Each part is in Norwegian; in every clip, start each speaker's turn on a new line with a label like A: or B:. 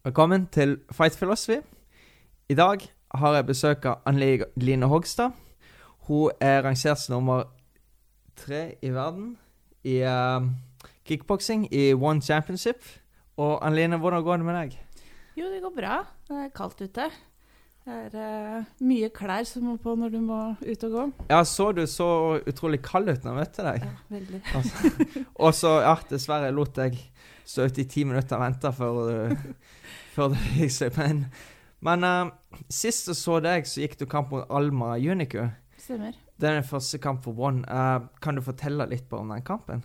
A: Velkommen til Fight Philosophy. I dag har jeg besøk av Anne-Line Hogstad. Hun er rangert som nummer tre i verden i uh, kickboksing i One Championship. Og Anne-Line, hvordan går det med deg?
B: Jo, det går bra. Det er kaldt ute. Det er uh, mye klær som må på når du må ut og gå.
A: Ja, så du så utrolig kald ut når jeg møtte deg?
B: Ja, veldig.
A: Og så, ja, dessverre lot jeg stå ute i ti minutter og vente før før det gikk seg inn. Men uh, sist jeg så deg, så gikk du kamp mot Alma Unicu.
B: Stemmer.
A: Det er den første kamp for One. Uh, kan du fortelle litt om den kampen?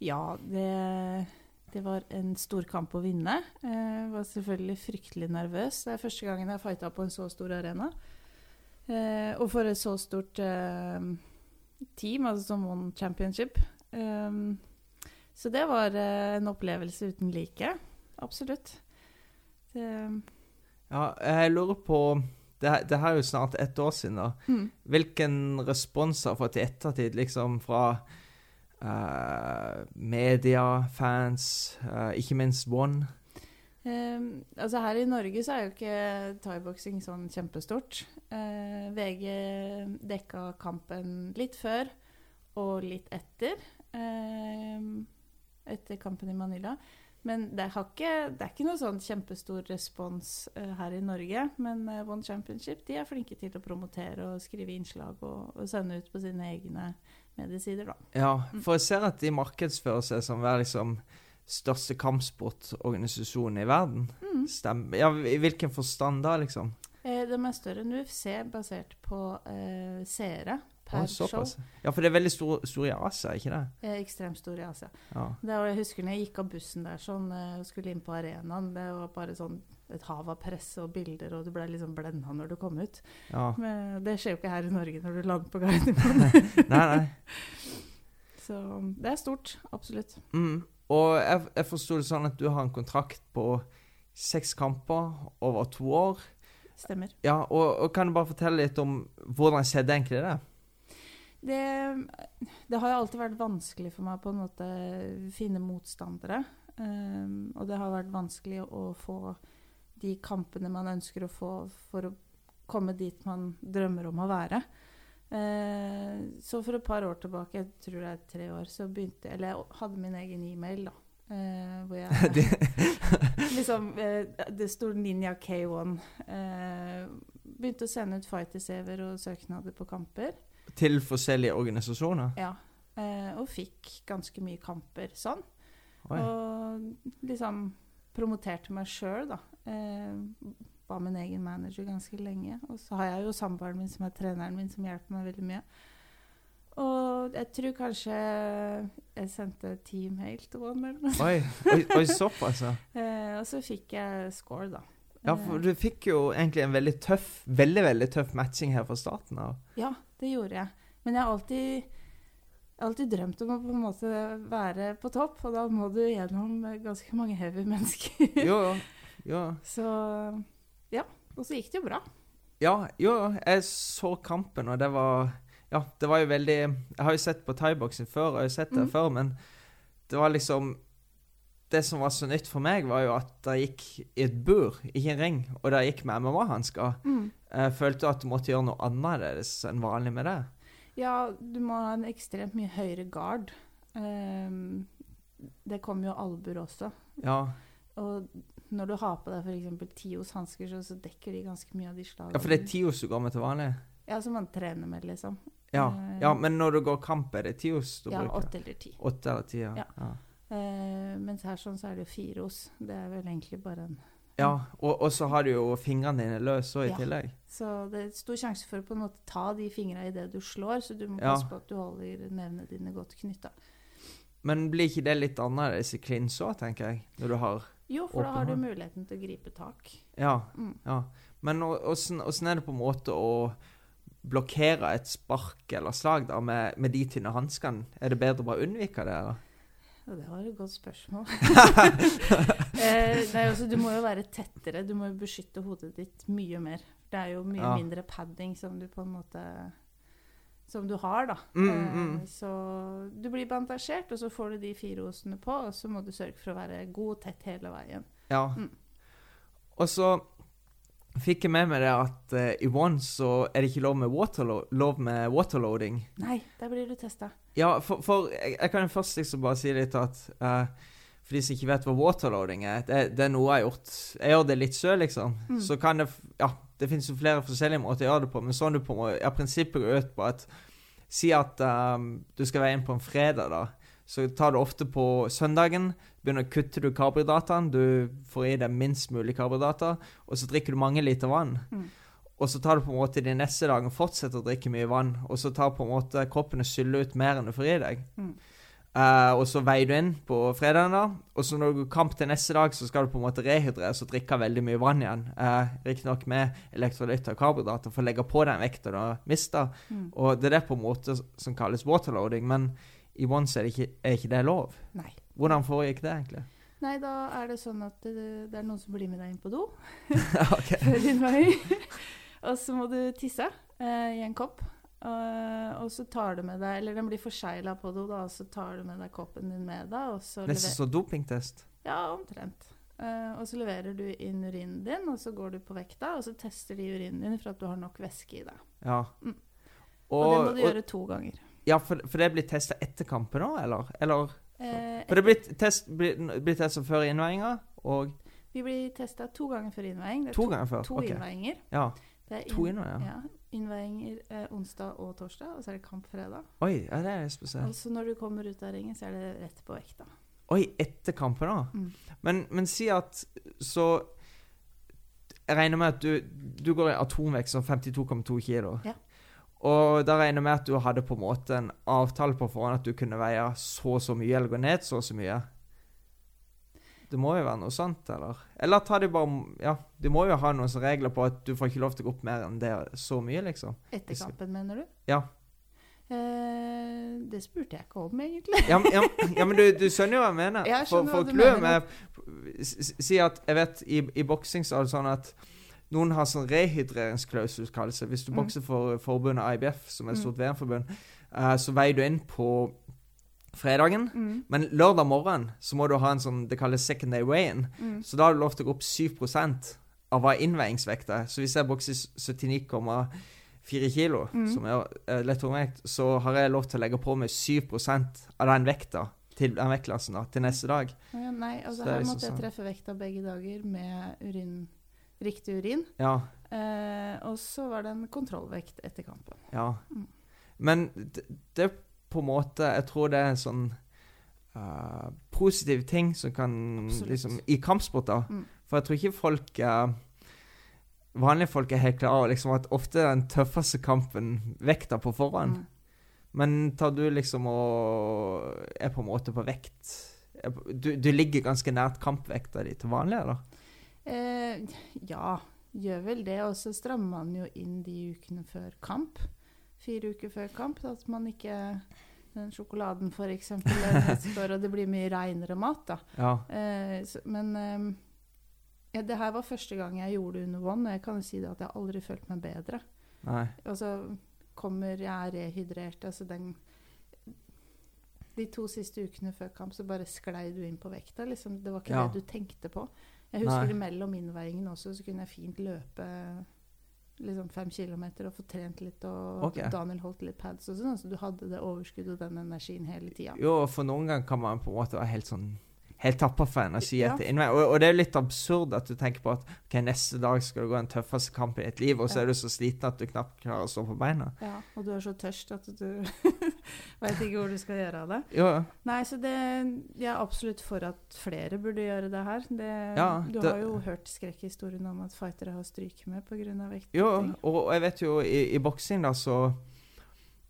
B: Ja, det, det var en stor kamp å vinne. Jeg var selvfølgelig fryktelig nervøs. Det er første gangen jeg fighta på en så stor arena. Eh, og for et så stort eh, team, altså som One Championship. Um, så det var eh, en opplevelse uten like. Absolutt. Det,
A: Ja, jeg lurer på Det, det her er jo snart ett år siden, da.
B: mm.
A: Hvilken respons har fått i ettertid, liksom fra uh, media, fans, uh, ikke minst One?
B: Um, altså Her i Norge så er jo ikke thaiboksing sånn kjempestort. Uh, VG dekka kampen litt før og litt etter. ehm, etter kampen i Manila. Men det, har ikke, det er ikke noe sånn kjempestor respons uh, her i Norge. Men uh, One Championship de er flinke til å promotere og skrive innslag og, og sende ut på sine egne mediesider, da.
A: Ja,
B: Mm.
A: for jeg ser at de markedsfører seg som hver liksom største kampsportorganisasjonen i verden.
B: Mm.
A: Stemmer. Ja, I hvilken forstand da, liksom?
B: Eh, de er større enn UFC, basert på eh, seere per
A: ah,
B: show.
A: Ja, for det er veldig stor, stor i Asia, ikke det?
B: Eh, ekstremt stor i Asia.
A: Ja.
B: Det jeg husker når jeg gikk av bussen der sånn, eh, og skulle inn på arenaen. Det var bare sånn et hav av presse og bilder, og du ble liksom blenda når du kom ut.
A: ja.
B: Men det skjer jo ikke her i Norge når du lander på Gardermoen.
A: Nei, nei.
B: Så det er stort. Absolutt.
A: Mm. Og jeg, jeg forsto det sånn at du har en kontrakt på seks kamper over to år.
B: Stemmer.
A: Ja, og, og kan du bare fortelle litt om hvordan skjedde egentlig det?
B: Det, det har alltid vært vanskelig for meg på en måte finne motstandere. Um, og det har vært vanskelig å få de kampene man ønsker å få for å komme dit man drømmer om å være. Uh, så for et par år tilbake, jeg tror det er tre år, så begynte Eller jeg hadde min egen e-mail, da. Uh, hvor jeg liksom, uh, Det sto Ninja K1. Eh, begynte å sende ut fighter-CV-er og søknader på kamper.
A: Til forskjellige organisasjoner?
B: Ja. Eh, og fikk ganske mye kamper sånn.
A: Oi.
B: Og liksom promoterte meg sjøl, da. Eh, var min egen manager ganske lenge. Og så har jeg jo samboeren min som er treneren min, som hjelper meg veldig mye. Og jeg tror kanskje jeg sendte ti mail til One noe.
A: Oi, oi, oi sopp, altså.
B: Eh, og så fikk jeg score, da.
A: Ja, for du fikk jo egentlig en veldig tøff, veldig, veldig tøff matching her fra starten av.
B: Ja, det gjorde jeg. Men jeg har alltid, alltid drømt om å på en måte være på topp, og da må du gjennom ganske mange heavy mennesker.
A: Jo, jo.
B: Så ja. Og så gikk det jo bra.
A: Ja, jo, jeg så kampen, og det var Ja, det var jo veldig Jeg har jo sett på thaiboksing før, og jeg har sett det
B: mm.
A: før, men det var liksom Det som var så nytt for meg, var jo at det gikk i et bur, ikke en ring, og det gikk med MMA-hansker. Jeg følte at du måtte gjøre noe annerledes enn vanlig med det.
B: Ja, du må ha en ekstremt mye høyere gard. Um, det kommer jo albuer også.
A: Ja,
B: Og når du har på deg f.eks. Tios hansker, så, så dekker de ganske mye av de slagene.
A: ja for det er Tios du går med til vanlig?
B: Ja, som man trener med, liksom.
A: Ja,
B: Eh,
A: ja men når du går kamp, er det Tios du
B: Ja,
A: bruker?
B: åtte eller ti.
A: Åtte eller ti, ja.
B: Ja. Eh, mens her sånn så er det jo fire hos. Det er vel egentlig bare en
A: Ja, og, og så har du jo fingrene dine løs òg i
B: Ja.
A: tillegg.
B: Så det er stor sjanse for å på en måte ta de fingra i det du slår, så du må
A: Ja.
B: passe på at du holder nevene dine godt knytta.
A: Men blir ikke det litt annerledes i klins òg, tenker jeg? Når du har
B: Jo, for da har du muligheten til å gripe tak.
A: Ja.
B: Mm.
A: ja. Men åssen er det på en måte å blokkere et spark eller slag da, med, med de tynne hanskene? Er det bedre å bare unnvike det? eller?
B: Ja, det var et godt spørsmål. eh, nei, altså, du må jo være tettere. Du må jo beskytte hodet ditt mye mer. Det er jo mye
A: Ja.
B: mindre padding som du på en måte Som du har, da.
A: Mm,
B: Eh,
A: mm.
B: så du blir bandasjert, og så får du de fire osene på, og så må du sørge for å være god og tett hele veien.
A: Ja.
B: Mm.
A: Og så fikk jeg med meg det at uh, i One så er det ikke lov med, waterlo lov med waterloading.
B: Nei, der blir du testa.
A: Ja, for, for jeg, jeg kan først liksom bare si litt at uh, For de som ikke vet hva waterloading er, det, det er noe jeg har gjort. Jeg gjør det litt sjøl, liksom.
B: Mm.
A: Så kan det Ja, det finnes jo flere forskjellige måter å gjøre det på, men sånn du på må, Ja, prinsippet går ut på at Si at um, du skal være inn på en fredag, da. Så tar du ofte på søndagen. Begynner å kutte du karbohydratene. Du får i deg minst mulig karbohydrater. Og så drikker du mange liter vann.
B: Mm.
A: Og så tar du på en måte de neste dagene fortsetter å drikke mye vann. Og så tar på en måte kroppen og skyller ut mer enn du får i deg.
B: Mm.
A: Uh, og så veier du inn på fredagen, da. Og så når du går kamp til neste dag, så skal du på en måte rehydreres og drikke veldig mye vann igjen. Uh, Riktignok med elektrolytter og karbohydrater for å legge på den vekta du har mista.
B: Mm.
A: Og det er det på en måte som kalles waterloading, men i Once er, det ikke, er ikke det lov.
B: Nei.
A: Hvordan foregikk det egentlig?
B: Nei, da er det sånn at det, det er noen som blir med deg inn på do før innveiing. og så må du tisse eh, i en kopp. Og, og så tar du med deg Eller den blir forsegla på do, da, og så tar du med deg koppen din med deg.
A: Nesten
B: lever-
A: som dopingtest.
B: Ja, omtrent. Uh, og så leverer du inn urinen din, og så går du på vekta, og så tester de urinen din for at du har nok væske i deg.
A: Ja.
B: Mm.
A: Og,
B: Og, det må du
A: og-
B: gjøre to ganger.
A: Ja, for, for det blir testa etter kampen òg, eller? eller?
B: Eh,
A: For det blir test, blir, blir testa før innveiinga, og
B: vi blir testa to ganger før innveiing. Er
A: to ganger før.
B: To
A: okay.
B: innveiinger.
A: Ja.
B: Det er
A: To
B: inn-
A: innveiinger.
B: Ja, innveiinger eh, onsdag og torsdag, og så er det kamp fredag.
A: Oi, ja, det er spesielt.
B: Og så når du kommer ut av ringen, så er det rett på vekta.
A: Oi, etter kampen, da?
B: Mm.
A: Men, men si at Så Jeg regner med at du, du går i atomvekt som 52,2 kilo.
B: Ja.
A: Og da regner jeg med at du hadde på en måte en avtale på forhånd at du kunne veie så og så mye, eller gå ned så og så mye. Det må jo være noe sånt, eller? Eller tar de bare Ja, du må jo ha noen regler på at du får ikke lov til å gå opp mer enn det så mye, liksom.
B: Etter kampen, mener du?
A: Ja.
B: Eh, det spurte jeg ikke om, egentlig.
A: Ja, ja, ja men du, du skjønner jo hva jeg mener.
B: Jeg
A: for for s- s- Si at Jeg vet i, i boksing så er det sånn at noen har sånn rehydreringsklausul, kalles det. Hvis du
B: Mm.
A: bokser for forbundet IBF, som er et
B: Mm.
A: stort VM-forbund, uh, så veier du inn på fredagen.
B: Mm,
A: Men lørdag morgen så må du ha en sånn det kalles second day weigh-in.
B: mm.
A: Så da har du lov til å gå opp 7% av hva innveiingsvekta er. Så hvis jeg bokser 79,4 kilo,
B: Mm.
A: som er uh, lett tungvekt, så har jeg lov til å legge på meg 7% av den vekta til den vektklassen da, til neste dag.
B: Ja, nei, altså
A: er
B: her
A: liksom
B: måtte jeg
A: sånn.
B: treffe vekta begge dager med urin, riktig urin.
A: Ja,
B: Eh, og så var det en kontrollvekt etter kampen.
A: ja.
B: Mm.
A: Men det, det er på en måte Jeg tror det er en sånn uh, positiv ting som kan
B: Absolutt.
A: liksom I kampsporter.
B: Mm.
A: For jeg tror ikke folk uh, Vanlige folk er helt klare over liksom, at ofte er den tøffeste kampen vekta på forhånd.
B: Mm.
A: Men tar du liksom og er på en måte på vekt Du, du ligger ganske nært kampvekta di til vanlig, eller?
B: Eh, ja, gjør vel det. Og så strammer man jo inn de ukene før kamp. Fire uker før kamp, så at man ikke den sjokoladen for eksempel er og det blir mye reinere mat, da.
A: Ja.
B: Eh, så, men eh, ja, det her var første gang jeg gjorde det under vann, og jeg kan jo si det at jeg aldri følt meg bedre.
A: Nei.
B: så kommer jeg er rehydrert, altså den De to siste ukene før kamp så bare sklei du inn på vekta. Liksom. Det var ikke
A: Ja.
B: det du tenkte på. Jeg husker
A: Nei.
B: mellom innveiingen også, så kunne jeg fint løpe liksom fem kilometer og få trent litt, og
A: okay.
B: Daniel holdt litt pads og sånn, så du hadde det overskuddet og den energien hele tida.
A: Jo, for noen ganger kan man på en måte være helt sånn Helt tappa for energi etter innvei. Og, og det er litt absurd at du tenker på at ok, neste dag skal du gå den tøffeste kampen i ditt liv, og så
B: Ja.
A: er du så sliten at du knapt klarer å stå på beina.
B: Ja, og du er så tørst at du veit ikke hvor du skal gjøre av det.
A: Jo,
B: Nei, så det Jeg er absolutt for at flere burde gjøre det her. Det,
A: Ja,
B: du har jo hørt skrekkhistorien om at fightere har stryket med pga. vekt.
A: jo og, jeg vet jo i, i boksing, da, så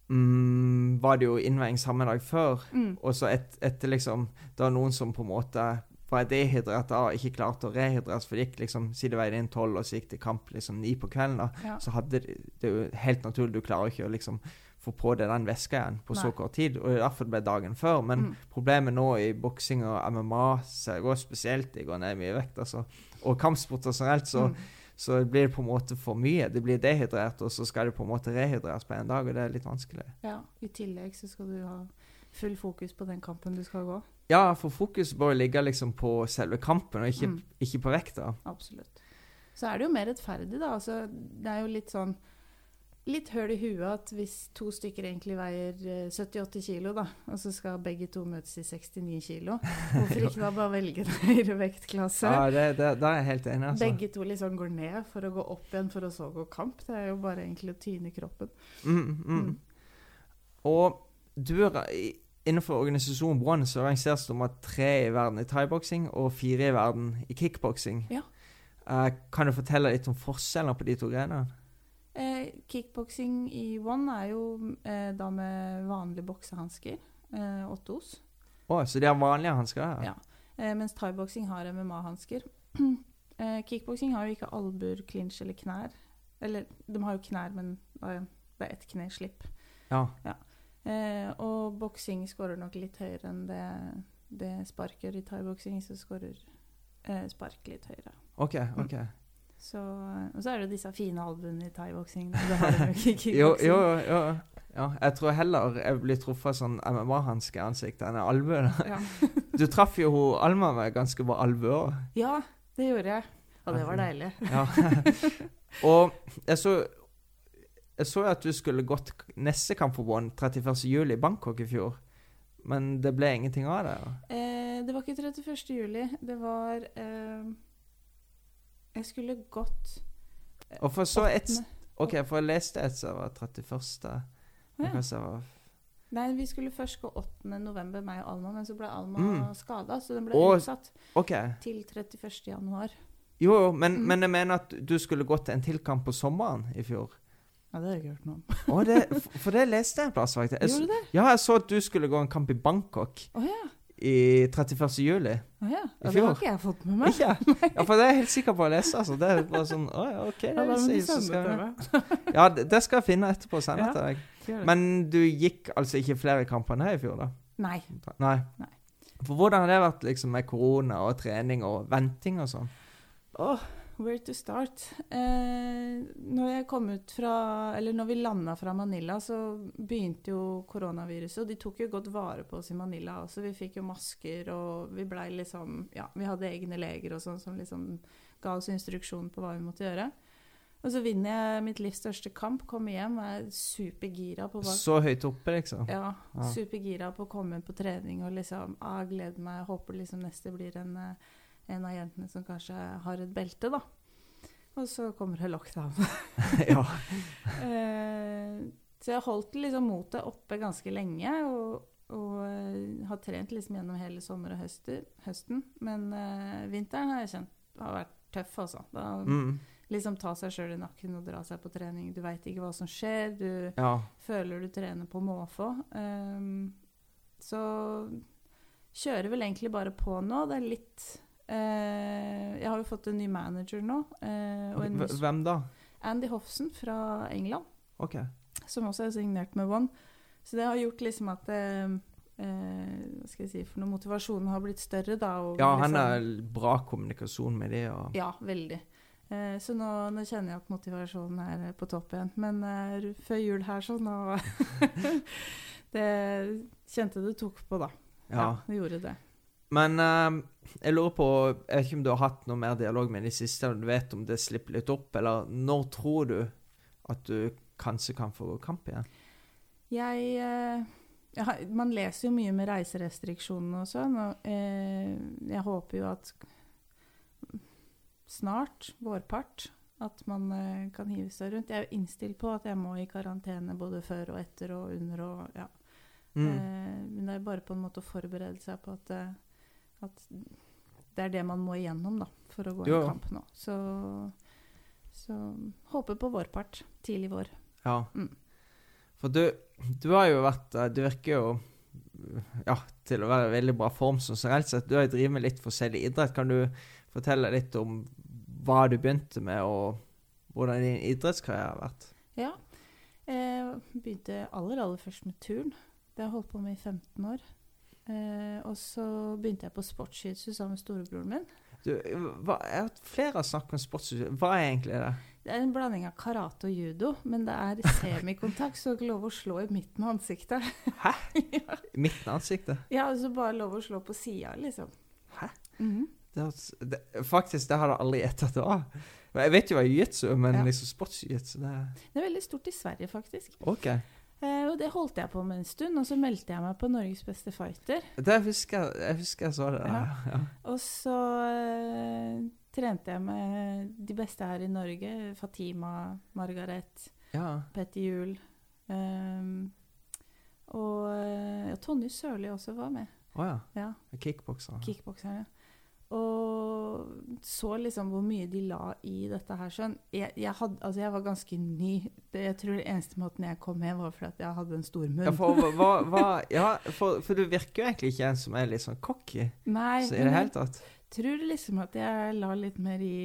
A: mm, var det jo innveiing samme dag før.
B: Mm.
A: Og så et, etter liksom Det var noen som på en måte var dehydrert og ikke klarte å rehydreres, for det gikk liksom Siden det veide inn tolv, og så gikk det kamp liksom ni på kvelden, da.
B: Ja.
A: Så hadde de, det er jo helt naturlig, du klarer ikke å liksom få på deg den væska igjen på så kort tid. Og er derfor ble dagen før. Men
B: Mm.
A: problemet nå i boksing og MMA så går spesielt de går ned mye vekt, altså. Og kampsporter generelt, så,
B: Mm.
A: så blir det på en måte for mye. Det blir dehydrert, og så skal det på en måte rehydreres på en dag, og det er litt vanskelig.
B: ja. I tillegg så skal du ha full fokus på den kampen du skal gå.
A: Ja, for fokus bør ligge liksom på selve kampen, og ikke,
B: Mm.
A: ikke på vekta.
B: Absolutt. Så er det jo mer rettferdig, da. Altså, det er jo litt sånn Litt høl i huet at hvis to stykker egentlig veier eh, 70-80 kilo, da, og så skal begge to møtes i 69 kilo, hvorfor ikke da bare velge en høyere vektklasse?
A: Ja, det, det, det, er jeg helt enig. Altså.
B: Begge to liksom går ned for å gå opp igjen for å så gå kamp. Det er jo bare egentlig å tyne kroppen.
A: Mm, mm. Og du er innenfor organisasjonen One så rangeres du nummer tre i verden i thaiboksing og fire i verden i kickboksing.
B: Ja.
A: Uh, kan du fortelle litt om forskjellene på de to greiene?
B: Eh, Kickboksing i one er jo eh, da med vanlige boksehansker. Eh, Ottos.
A: Å, så de har vanlige hansker?
B: Ja. Eh, mens thaiboksing har MMA-hansker. eh, kickboksing har jo ikke albuer, clinch eller knær. Eller de har jo knær, men eh, det er ett kneslipp.
A: Ja.
B: Eh, og boksing skårer nok litt høyere enn det, det spark gjør i thaiboksing. Så skårer eh, spark litt høyere.
A: OK. ok.
B: Så, og så er det disse fine albuene i thaiboksing. Jo
A: Jo, jo. Ja, jeg tror heller jeg blir truffet av sånn MMA-hanske i ansiktet enn en albue.
B: Ja.
A: Du traff jo hun Alma med ganske bra albue òg.
B: ja, det gjorde jeg. Og det var deilig.
A: Ja. og jeg så Jeg så at du skulle gått neste kamp for One 31.07. i Bangkok i fjor. Men det ble ingenting av det. ja.
B: Eh, det var ikke 31. juli. Det var eh, Jeg skulle gått eh,
A: Og for så et. OK, for jeg leste et som var 31.
B: Ja.
A: Var
B: Nei, vi skulle først gå 8. november, meg og Alma, men så ble Alma
A: Mm.
B: skada, så den ble
A: Og-
B: utsatt
A: okay.
B: til 31. januar.
A: Jo, jo, men,
B: Mm.
A: men jeg mener at du skulle gått en til kamp på sommeren i fjor.
B: Ja, det har jeg ikke hørt noe om.
A: Å, det, for det leste jeg en plass, faktisk. Jeg,
B: Gjorde du det?
A: ja, jeg så at du skulle gå en kamp i Bangkok
B: Å ja.
A: I 31. juli.
B: Å ja.
A: I
B: ja. Det har ikke jeg fått med meg.
A: Ikke? Ja, for det er jeg helt sikker på å lese. Altså. Det er bare sånn Å ja, OK.
B: Ja,
A: det, sier- så skal Ja, det, det skal jeg finne etterpå og sende
B: Ja.
A: til deg. Men du gikk altså ikke flere kamper enn her i fjor, da?
B: Nei.
A: Nei.
B: Nei.
A: For hvordan har det vært liksom med korona og trening og venting og sånn?
B: Åh, where to start? Eh, når jeg kom ut fra Eller når vi landa fra Manila, så begynte jo koronaviruset. Og de tok jo godt vare på oss i Manila også. Vi fikk jo masker, og vi blei liksom Ja, vi hadde egne leger og sånn som liksom ga oss instruksjon på hva vi måtte gjøre. Og så vinner jeg mitt livs største kamp, kommer hjem og er supergira på hva
A: Så høyt oppe, liksom?
B: Ja,
A: Ja.
B: supergira på å komme på trening og liksom ah, gleder meg. Håper liksom neste blir en, eh, en av jentene som kanskje har et belte, da. Og så kommer det lockdown.
A: ja.
B: Eh, så jeg holdt liksom motet oppe ganske lenge og, og eh, har trent liksom gjennom hele sommer og høster, høsten. Men eh, vinteren har jeg kjent har vært tøff, altså. Da
A: Mm.
B: liksom ta seg sjøl i nakken og dra seg på trening. Du veit ikke hva som skjer. Du
A: ja.
B: føler du trener på måfå. Um, så kjører vel egentlig bare på nå. Det er litt Jeg har jo fått en ny manager nå. eh,
A: Hvem da?
B: Andy Hofsen fra England,
A: OK.
B: som også er signert med One. Så det har gjort liksom at eh, eh, Hva skal jeg si for når motivasjonen har blitt større, da. Og
A: Ja, han
B: liksom-
A: har bra kommunikasjon med de og
B: Ja, veldig. Eh, så nå, nå kjenner jeg at motivasjonen er eh, på topp igjen. Men eh, før jul her, sånn, Det kjente det tok på, da.
A: Ja.
B: det gjorde det.
A: Men uh, jeg lurer på Jeg vet ikke om du har hatt noe mer dialog med de siste? eller Du vet om det slipper litt opp? Eller når tror du at du kanskje kan få kamp igjen?
B: Jeg, uh Man leser jo mye med reiserestriksjonene og sånn, og eh, jeg håper jo at snart, vårpart, at man eh, kan hive seg rundt. Jeg er jo innstilt på at jeg må i karantene både før og etter og under og ja.
A: Mm.
B: Eh, men det er bare på en måte å forberede seg på at, eh, at det er det man må igjennom da, for å gå
A: Jo.
B: en kamp nå. Så, så håper på vår part Tidlig vår.
A: Ja.
B: Mm.
A: For du, du har jo vært eh, Du virker jo ja, til å være i veldig bra form sånn generelt sett. Du har jo drevet med litt forskjellig idrett. Kan du fortelle litt om hva du begynte med, og hvordan din idrettskarriere har vært?
B: Ja. Jeg begynte aller, aller først med turn. Det har jeg holdt på med i 15 år. Eh, og så begynte jeg på sportsjiu-jitsu sammen med storebroren min.
A: Du, hva, jeg har flere har snakket om sports... Hva er egentlig det?
B: Det er en blanding av karate og judo, men det er semikontakt, så har ikke lov å slå i midten av ansiktet.
A: Hæ?
B: ja.
A: Midten av ansiktet?
B: ja, altså bare lov å slå på sida, liksom.
A: Hæ?
B: Mhm.
A: Det, høres- det, faktisk, det har jeg aldri gjetta det var. Jeg vet jo hva jiu-jitsu men
B: Ja.
A: liksom sports-jiu-jitsu, det
B: Det er veldig stort i Sverige, faktisk.
A: OK.
B: Eh, og det holdt jeg på med en stund, og så meldte jeg meg på Norges beste fighter.
A: Det husker jeg, husker jeg så det.
B: Ja.
A: Ja.
B: Og så eh, trente jeg med de beste her i Norge. Fatima, Margaret,
A: ja.
B: Petter Juel. Um, og eh, ja, Tonje Sørli også var med.
A: Å ja.
B: Ja,
A: Kickbokser.
B: Kickbokserne. Og så liksom hvor mye de la i dette her. Sånn. Jeg, jeg, hadde, altså jeg var ganske ny. Det, jeg tror det eneste måten jeg kom med, var fordi jeg hadde en stor munn.
A: Ja, for, hva, hva, ja for, for du virker jo egentlig ikke en som er litt sånn cocky
B: Nei,
A: så i det hele tatt.
B: tror liksom at jeg la litt mer i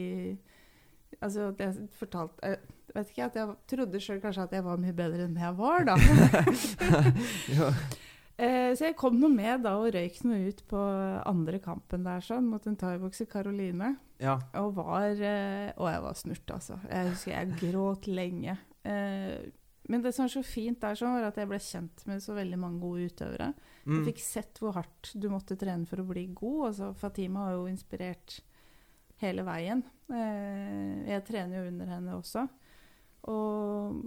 B: Altså at jeg fortalte jeg vet ikke, at jeg trodde sjøl kanskje at jeg var mye bedre enn jeg var, da. Eh, så jeg kom nå med da og røyk noe ut på andre kampen der sånn, mot en thaibokser, Karoline.
A: Ja.
B: Og var eh, Og jeg var snurt, altså. Jeg husker jeg gråt lenge. Eh, men det som var så fint der, sånn, var at jeg ble kjent med så veldig mange gode utøvere.
A: Mm.
B: Jeg fikk sett hvor hardt du måtte trene for å bli god. Altså, Fatima har jo inspirert hele veien. Eh, jeg trener jo under henne også. Og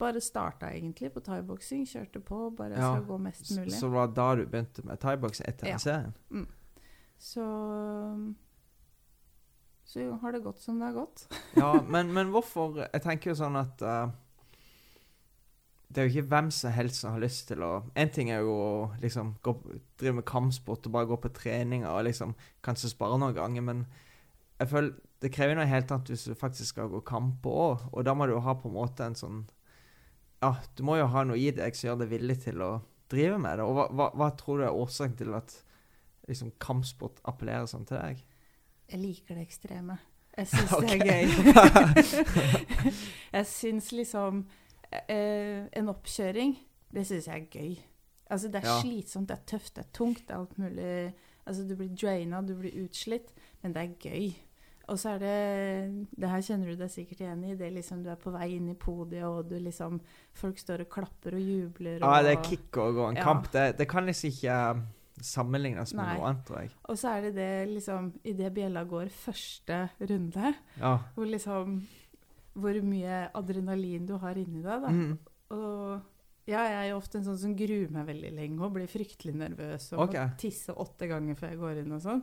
B: bare starta egentlig på thaiboksing. Kjørte på, bare
A: Ja,
B: skal gå mest mulig.
A: så det var da du begynte med thaiboksing etter
B: Ja.
A: serien? Mm.
B: Så Så jo, har det gått som det har gått.
A: Ja, men, men hvorfor Jeg tenker jo sånn at uh, det er jo ikke hvem som helst som har lyst til å En ting er jo å liksom gå, drive med kampsport og bare gå på treninger og liksom kanskje spare noen ganger, men jeg føler det krever noe helt annet hvis du faktisk skal gå kamper òg, og da må du jo ha på en måte en sånn Ja, du må jo ha noe i deg som gjør deg villig til å drive med det. Og hva, hva, hva tror du er årsaken til at liksom kampsport appellerer sånn til deg?
B: Jeg liker det ekstreme. Jeg syns det er gøy. jeg syns liksom eh, En oppkjøring, det syns jeg er gøy. Altså, det er
A: Ja.
B: slitsomt, det er tøft, det er tungt, det er alt mulig Altså, du blir draina, du blir utslitt, men det er gøy. Og så er det Det her kjenner du deg sikkert igjen i. Det liksom Du er på vei inn i podiet, og du liksom Folk står og klapper og jubler.
A: Ja, det er kick og gå en
B: Ja.
A: kamp. Det, det kan liksom ikke eh, sammenlignes med
B: Nei.
A: noe annet, tror jeg.
B: og så er det det liksom Idet bjella går første runde,
A: Ja.
B: hvor liksom Hvor mye adrenalin du har inni deg, da.
A: Mm.
B: Og ja, jeg er jo ofte en sånn som gruer meg veldig lenge og blir fryktelig nervøs og
A: okay.
B: må tisse åtte ganger før jeg går inn og sånn.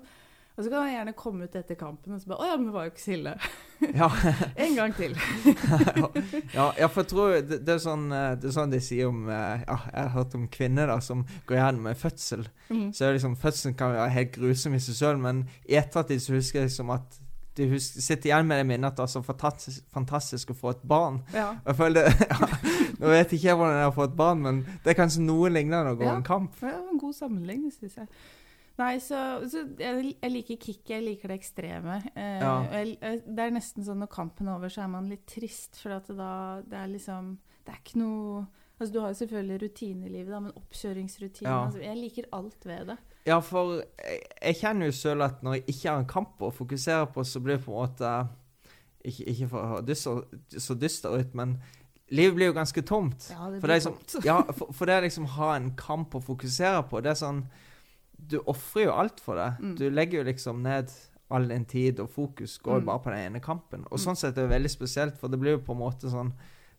B: Og så kan han gjerne komme ut etter kampen og så bare Å ja, men var jo ikke så ille.
A: Ja.
B: En gang til.
A: ja, ja, for jeg tror det, det, er sånn, eh, det er sånn de sier om eh, Ja, jeg har hørt om kvinner da som går gjennom en fødsel.
B: Mm.
A: Så liksom, Fødselen kan være helt grusom i seg sjøl, men i ettertid så husker jeg liksom at du husker, sitter igjen med det minnet at det er så fantastisk, fantastisk å få et barn.
B: Ja.
A: Jeg føler det, ja, Nå vet ikke jeg hvordan det er å få et barn, men det er kanskje noe lignende å gå
B: Ja.
A: en kamp.
B: Var en god sammenligning, syns jeg. Nei, så, så jeg, jeg liker kick, jeg liker det ekstreme. Eh,
A: Ja.
B: jeg, jeg, det er nesten sånn når kampen er over, så er man litt trist, for at det da det er liksom Det er ikke noe Altså, du har jo selvfølgelig rutinelivet, da, men oppkjøringsrutinen
A: Ja.
B: altså, Jeg liker alt ved det.
A: Ja, for jeg, jeg kjenner jo selv at når jeg ikke har en kamp å fokusere på, så blir det på en måte Ikke, ikke for å høres så, så dyster ut, men livet blir jo ganske tomt.
B: Ja, det
A: For det, er
B: blir
A: liksom,
B: tomt.
A: ja, for, for det å liksom ha en kamp å fokusere på, det er sånn Du ofrer jo alt for det.
B: Mm.
A: Du legger jo liksom ned all din tid, og fokus går
B: Mm.
A: bare på den ene kampen. Og
B: Mm.
A: sånn sett er det veldig spesielt, for det blir jo på en måte sånn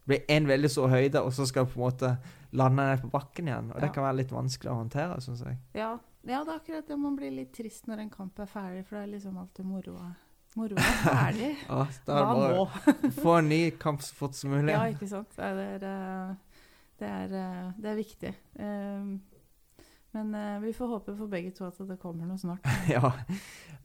A: Det blir en veldig stor høyde, og så skal du på en måte lande ned på bakken igjen. Og det kan være litt vanskelig å håndtere, syns jeg.
B: Ja, ja, det er akkurat det. Man blir litt trist når en kamp er ferdig, for det er liksom alltid moroa. Moroa er ferdig.
A: Ja, er
B: Hva
A: det
B: nå?
A: få en ny kamp så fort som mulig.
B: Ja, ikke sant. Ja, Det er, eh, det er, eh, det er viktig. Um, Men eh, vi får håpe for begge to at det kommer noe snart.
A: ja.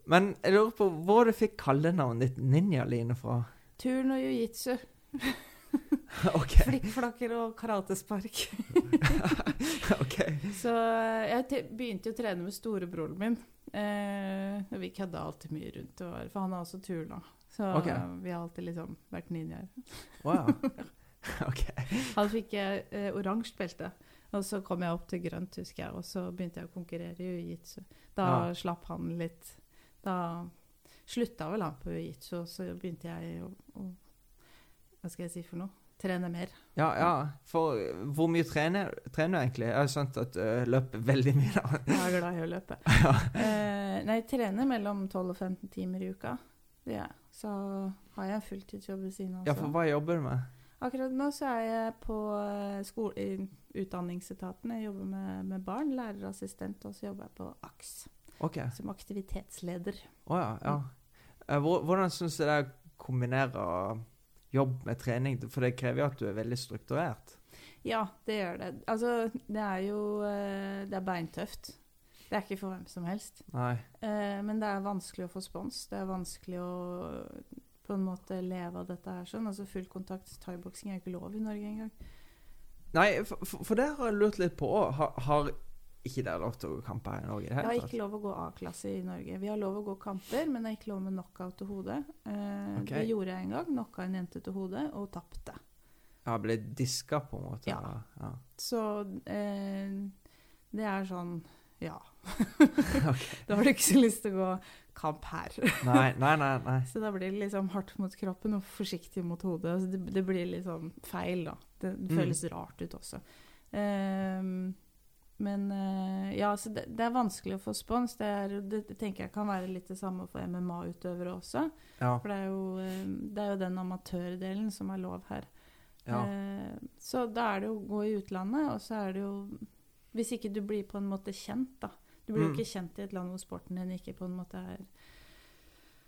A: Men jeg lurer på hvor du fikk kallenavnet ditt Ninja-Line fra?
B: Turn og jiu-jitsu.
A: OK.
B: Flikkflakker og karatespark.
A: ok.
B: Så eh, jeg te- begynte jo å trene med storebroren min. Eh, og vi kødda alltid mye rundt, det var- for han har også turna. Så
A: Ok.
B: eh, vi har alltid liksom vært ninjaer.
A: Wow. OK.
B: Han fikk eh, oransje belte. Og så kom jeg opp til grønt, husker jeg, og så begynte jeg å konkurrere i jiu-jitsu. Da
A: Ja.
B: slapp han litt Da slutta vel han på jiu-jitsu, og så begynte jeg å, å Hva skal jeg si for noe? trene mer.
A: Ja, ja. For eh, hvor mye trener, trener du egentlig? Jeg har skjønt at du løper veldig mye. da.
B: Jeg er glad i å løpe.
A: Ja.
B: Eh, nei, trener mellom 12 og 15 timer i uka. Det. Så har jeg en fulltidsjobb ved siden av.
A: ja, for hva jobber du med?
B: Akkurat nå så er jeg på eh, skole, utdanningsetaten. Jeg jobber med, med barn, lærerassistent, og så jobber jeg på AKS
A: Okay.
B: som aktivitetsleder.
A: Å ja. ja. Eh, Hvordan syns du det er å kombinere jobb med trening? For det krever jo at du er veldig strukturert.
B: Ja, det gjør det. Altså, det er jo eh, Det er beintøft. Det er ikke for hvem som helst.
A: Nei.
B: Men det er vanskelig å få spons. Det er vanskelig å på en måte leve av dette her sånn. Altså Full kontakt thaiboksing er jo ikke lov i Norge engang.
A: Nei, for, for det har jeg lurt litt på òg. Har, har ikke dere lov til å gå kamper her i Norge det
B: har ikke lov å gå A-klasse i Norge. Vi har lov å gå kamper, men det er ikke lov med knockout til hodet. Eh,
A: okay.
B: Det gjorde jeg en gang. Knocka en jente til hodet og tapte.
A: Ja, ble diska på en måte?
B: Ja.
A: ja.
B: Så eh, det er sånn Ja.
A: okay.
B: Da har du ikke så lyst til å gå kamp her.
A: Nei, nei, nei. nei.
B: Så da blir det liksom hardt mot kroppen og forsiktig mot hodet. Altså det, det blir litt sånn feil, da. Det, det
A: Mm.
B: føles rart ut også. Ehm, men uh, ja, så det, det er vanskelig å få spons. Det, er, det, det tenker jeg kan være litt det samme for MMA-utøvere også.
A: Ja.
B: For det er, jo, eh, det er jo den amatørdelen som er lov her.
A: ja.
B: Uh, så da er det jo å gå i utlandet, og så er det jo Hvis ikke du blir på en måte kjent, da. Du blir jo
A: Mm.
B: ikke kjent i et land hvor sporten din ikke på en måte er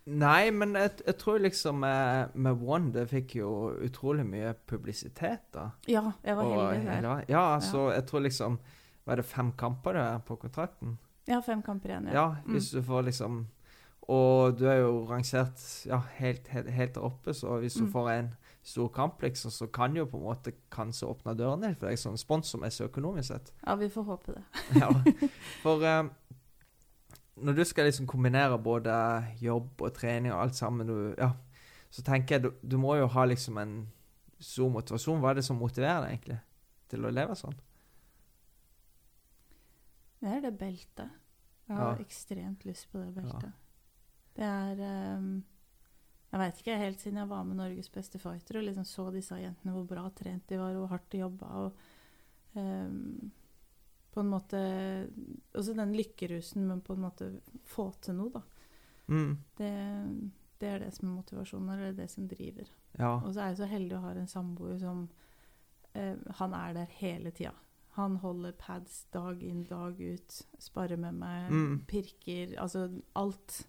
A: Nei, men jeg, jeg tror liksom med, med One det fikk jo utrolig mye publisitet, da.
B: Ja, jeg var
A: Og
B: heldig der.
A: hele. Ja, altså, jeg tror liksom Var det fem kamper du er på kontrakten?
B: Ja, fem kamper igjen.
A: Ja, ja hvis du får liksom Og du er jo rangert ja, helt, helt, helt oppe, så hvis du
B: Mm.
A: får en stor kamp, liksom, så kan jo på en måte kanskje åpne dørene litt for deg som sponsormessig økonomisk sett.
B: Ja, vi får håpe det.
A: Ja. For um, når du skal liksom kombinere både jobb og trening og alt sammen, du, ja, så tenker jeg du, du må jo ha liksom en stor motivasjon. Hva er det som motiverer deg egentlig til å leve sånn?
B: Det er det beltet. Jeg har
A: Ja.
B: ekstremt lyst på det beltet. Det er ehm, Jeg veit ikke, helt siden jeg var med Norges beste fighter og liksom så disse jentene, hvor bra trent de var, hvor hardt de jobba og um, På en måte Også den lykkerusen med på en måte få til noe, da.
A: Mm.
B: Det, det er det som er motivasjonen, eller det det som driver.
A: Ja.
B: Og så er jeg så heldig å ha en samboer som eh, Han er der hele tida. Han holder pads dag inn, dag ut. Sparer med meg,
A: Mm.
B: pirker Altså alt.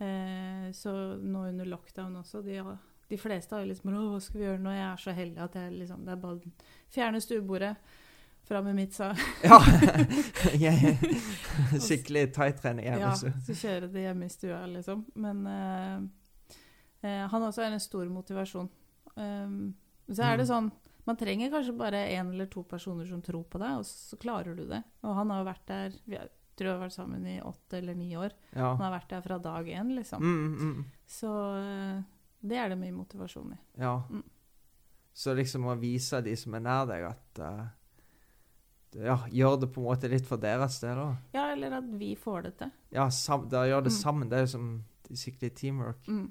B: Eh, så nå under lockdown også de, de fleste har jo liksom Å, hva skal vi gjøre nå? Jeg er så heldig at jeg liksom Det er bare å fjerne stuebordet, Fra med mitsa.
A: ja. Jeg- Skikkelig tight-trening hjemme.
B: Ja,
A: så.
B: kjøre det hjemme i stua, liksom. Men eh, eh, han også er en stor motivasjon. Um, så er det
A: Mm.
B: sånn Man trenger kanskje bare én eller to personer som tror på deg, og så klarer du det. Og han har jo vært der tror jeg har vært sammen i åtte eller ni år.
A: Ja.
B: Han har vært der fra dag én, liksom.
A: Mm, mm,
B: Så eh, det er det mye motivasjon i.
A: ja.
B: Mm.
A: Så liksom å vise de som er nær deg, at uh, Ja, gjør det på en måte litt for deres del òg.
B: Ja, eller at vi får det til.
A: Ja, sam, da gjør det
B: Mm.
A: sammen. Det er jo som skikkelig teamwork.
B: Mm.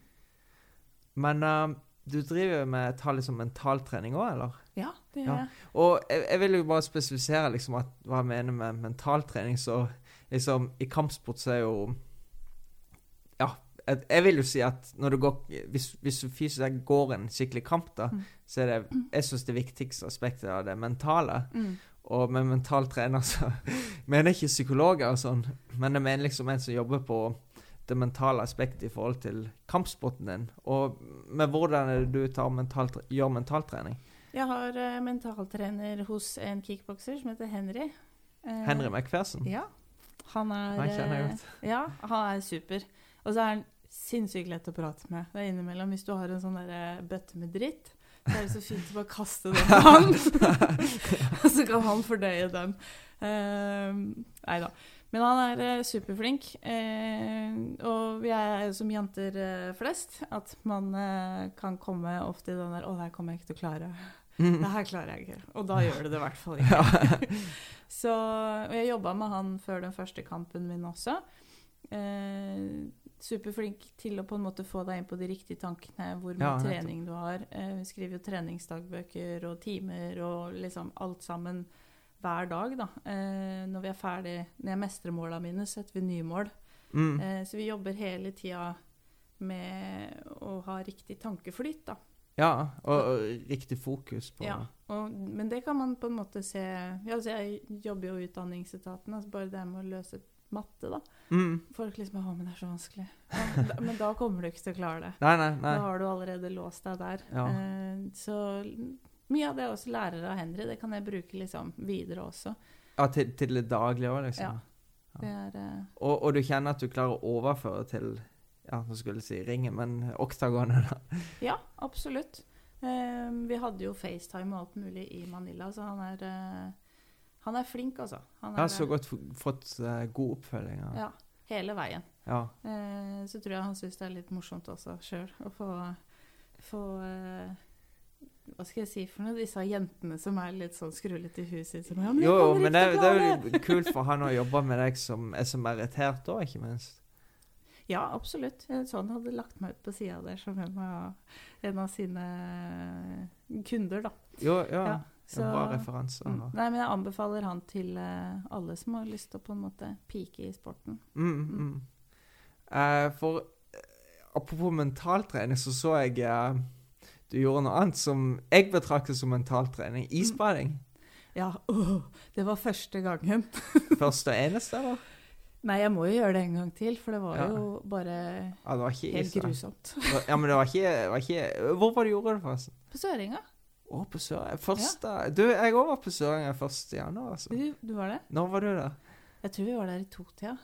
A: Men uh, du driver med ta liksom mentaltrening òg, eller?
B: Ja, det
A: Ja.
B: gjør jeg.
A: Og jeg, jeg vil jo bare spesifisere liksom at, hva jeg mener med mentaltrening. Så liksom i kampsport så er jo Ja, jeg, vil jo si at når du går Hvis, hvis du fysisk går en skikkelig kamp, da,
B: Mm.
A: så er det Jeg syns det viktigste aspektet av det mentale.
B: Mm.
A: Og med mental trener så mener jeg ikke psykologer og sånn, men jeg mener liksom en som jobber på det mentale aspektet i forhold til kampsporten din. Og med hvordan er det du tar mental, gjør mentaltrening?
B: Jeg har uh, mentaltrener hos en kickbokser som heter Henry. Uh,
A: Henry McPherson?
B: Ja. Han er
A: Han kjenner jeg
B: eh,
A: godt.
B: Ja, han er super. Og så er han sinnssykt lett å prate med. Det er innimellom hvis du har en sånn der eh, bøtte med dritt, så er det så fint å bare kaste den på han. Og så kan han fordøye den. Uh, nei da. Men han er eh, superflink. eh, og vi er jo som jenter eh, flest, at man eh, kan komme ofte i den der 'Å, det her kommer jeg ikke til å klare'.
A: Mm.
B: Det her klarer jeg ikke. Og da gjør det det i hvert fall ikke. Så, jeg jobba med han før den første kampen min også. Eh, superflink til å på en måte få deg inn på de riktige tankene, hvor mye
A: Ja,
B: trening du har. Eh, vi skriver jo treningsdagbøker og timer og liksom alt sammen hver dag, da. Eh, når vi er ferdig, når jeg mestrer måla mine, setter vi nye mål.
A: Mm.
B: Eh, så vi jobber hele tida med å ha riktig tankeflyt, da.
A: Ja, og, og riktig fokus på
B: Ja, og, men det kan man på en måte se ja, altså Jeg jobber jo i Utdanningsetaten, altså bare det med å løse matte, da.
A: Mm.
B: Folk liksom 'Å, men det er så vanskelig'. Ja, da, men da kommer du ikke til å klare det.
A: Nei, nei, nei.
B: Da har du allerede låst deg der.
A: Ja.
B: Eh, så mye av det jeg også lærer av Henry, det kan jeg bruke liksom videre også.
A: Ja, til, til det daglige òg, liksom.
B: Ja. Det er eh,
A: Og, og du kjenner at du klarer å overføre til Ja, nå skulle jeg si ringe, men oktagonet, da.
B: Ja, absolutt. Eh, vi hadde jo FaceTime og alt mulig i Manila, så han er eh, Han er flink, altså. Han
A: har så godt fått eh, god oppfølging. Ja.
B: Ja, hele veien.
A: ja.
B: Eh, så tror jeg han syns det er litt morsomt også sjøl å få, få eh, Hva skal jeg si for noe? Disse jentene som er litt sånn skrullete i huset sitt. Ja, men
A: Jo, men det, det er jo kult for han å jobbe med deg som er så merittert òg, ikke minst.
B: Ja, absolutt. Sånn Så han hadde lagt meg ut på sida der som en av, en av sine kunder, da.
A: Jo, ja.
B: Ja,
A: så, bra referanse.
B: mm. Nei, men jeg anbefaler han til eh, alle som har lyst til å på en måte pike i sporten.
A: Mm, mm. Eh, for eh, apropos mentaltrening, så så jeg eh, du gjorde noe annet som jeg betrakter som mentaltrening. Isbading.
B: Ja, Oh, det var første gangen.
A: Første og eneste, eller?
B: Nei, jeg må jo gjøre det en gang til, for det var
A: Ja.
B: jo bare
A: Ja, det var
B: helt
A: is.
B: grusomt.
A: Ja, men det var ikke, var ikke Hvor var det du gjorde det, forresten?
B: På Søringa.
A: Å, på Sør... Første Du, jeg òg var på Søringa 1. januar, altså.
B: Du, du var det?
A: Når var du der?
B: Jeg tror vi var der i totida.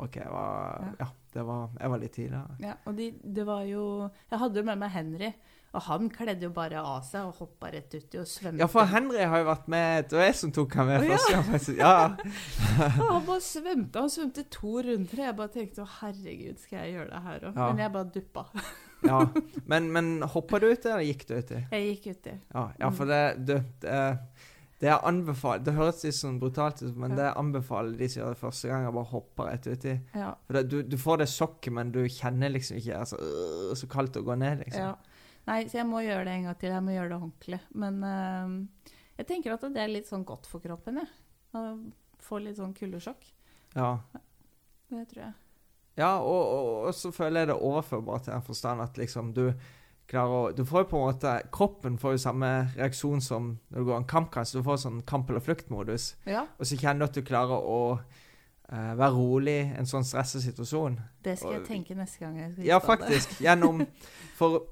A: OK, jeg var
B: Ja.
A: Ja, det var Jeg var litt tidligere.
B: Ja, og de, det var jo Jeg hadde jo med meg Henry, og han kledde jo bare av seg og hoppa rett uti og svømte.
A: Ja, for Henry har jo vært med Det var jeg som tok han med
B: oh, ja.
A: første gang. Ja.
B: Han bare svømte. Han svømte to runder. Jeg bare tenkte å herregud, skal jeg gjøre det her òg?
A: Ja.
B: Men jeg bare duppa.
A: ja. Men, men hoppa du uti, eller gikk du uti?
B: Jeg gikk uti.
A: Ja, ja, for det du, det, det er anbefalt Det høres litt sånn brutalt ut, men
B: Ja.
A: det anbefaler de som gjør det første gang, å bare hoppe rett uti.
B: Ja.
A: For det, du, du får det sjokket, men du kjenner liksom ikke altså, øh, Så kaldt å gå ned, liksom.
B: ja. Nei, så jeg må gjøre det en gang til. Jeg må gjøre det ordentlig. Men uh, jeg tenker at det er litt sånn godt for kroppen, jeg. Å få litt sånn kuldesjokk.
A: Ja.
B: Det tror jeg.
A: Ja, og, og, og så føler jeg det overførbart til den forstand at liksom du klarer å Du får jo på en måte Kroppen får jo samme reaksjon som når du går en kampkast. Du får sånn kamp- eller fluktmodus.
B: Ja,
A: Og så kjenner du at du klarer å uh, være rolig i en sånn stressa situasjon.
B: det skal jeg tenke neste gang jeg skal
A: Ja, faktisk. Gjennom For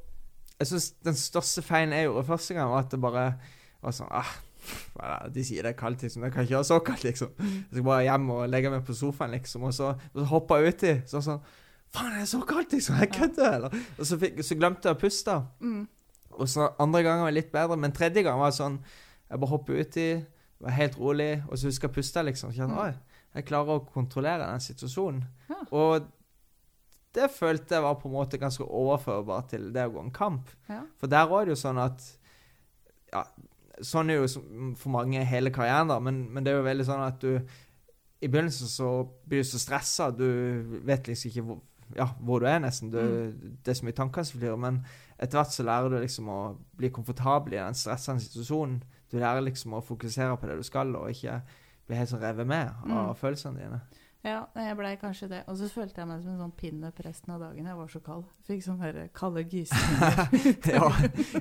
A: jeg syns den største feilen jeg gjorde første gang, var at det bare var sånn ah? De sier det er kaldt, liksom. Jeg kan ikke gjøre så kaldt, liksom. Jeg skal bare hjem og legge meg på sofaen, liksom. Og så, og så hoppa jeg uti. Så sånn Faen, det er så kaldt, liksom! Jeg kødder, eller? Og så, fikk, så glemte jeg å puste.
B: Mm.
A: Og så andre gangen var det litt bedre, men tredje gang var det sånn Jeg bare hopper uti, var helt rolig, og så husker jeg å puste, liksom. Kjenner
B: Mm.
A: Oi, jeg klarer å kontrollere den situasjonen.
B: Ja.
A: Og det følte jeg var på en måte ganske overførbart til det å gå en kamp.
B: Ja.
A: For der var det jo sånn at Ja, sånn er jo for mange hele karrieren, da, men, men det er jo veldig sånn at du I begynnelsen så blir du så stressa, du vet liksom ikke hvor, ja, hvor du er, nesten. Du, Det er så mye tanker som flyr. Men etter hvert så lærer du liksom å bli komfortabel i den stressende situasjonen. Du lærer liksom å fokusere på det du skal, og ikke bli helt sånn revet med av
B: Mm.
A: følelsene dine.
B: Ja, jeg blei kanskje det. Og så følte jeg meg som en sånn pinup resten av dagen. Jeg var så kald. Fikk sånn der kalde gysninger.
A: ja,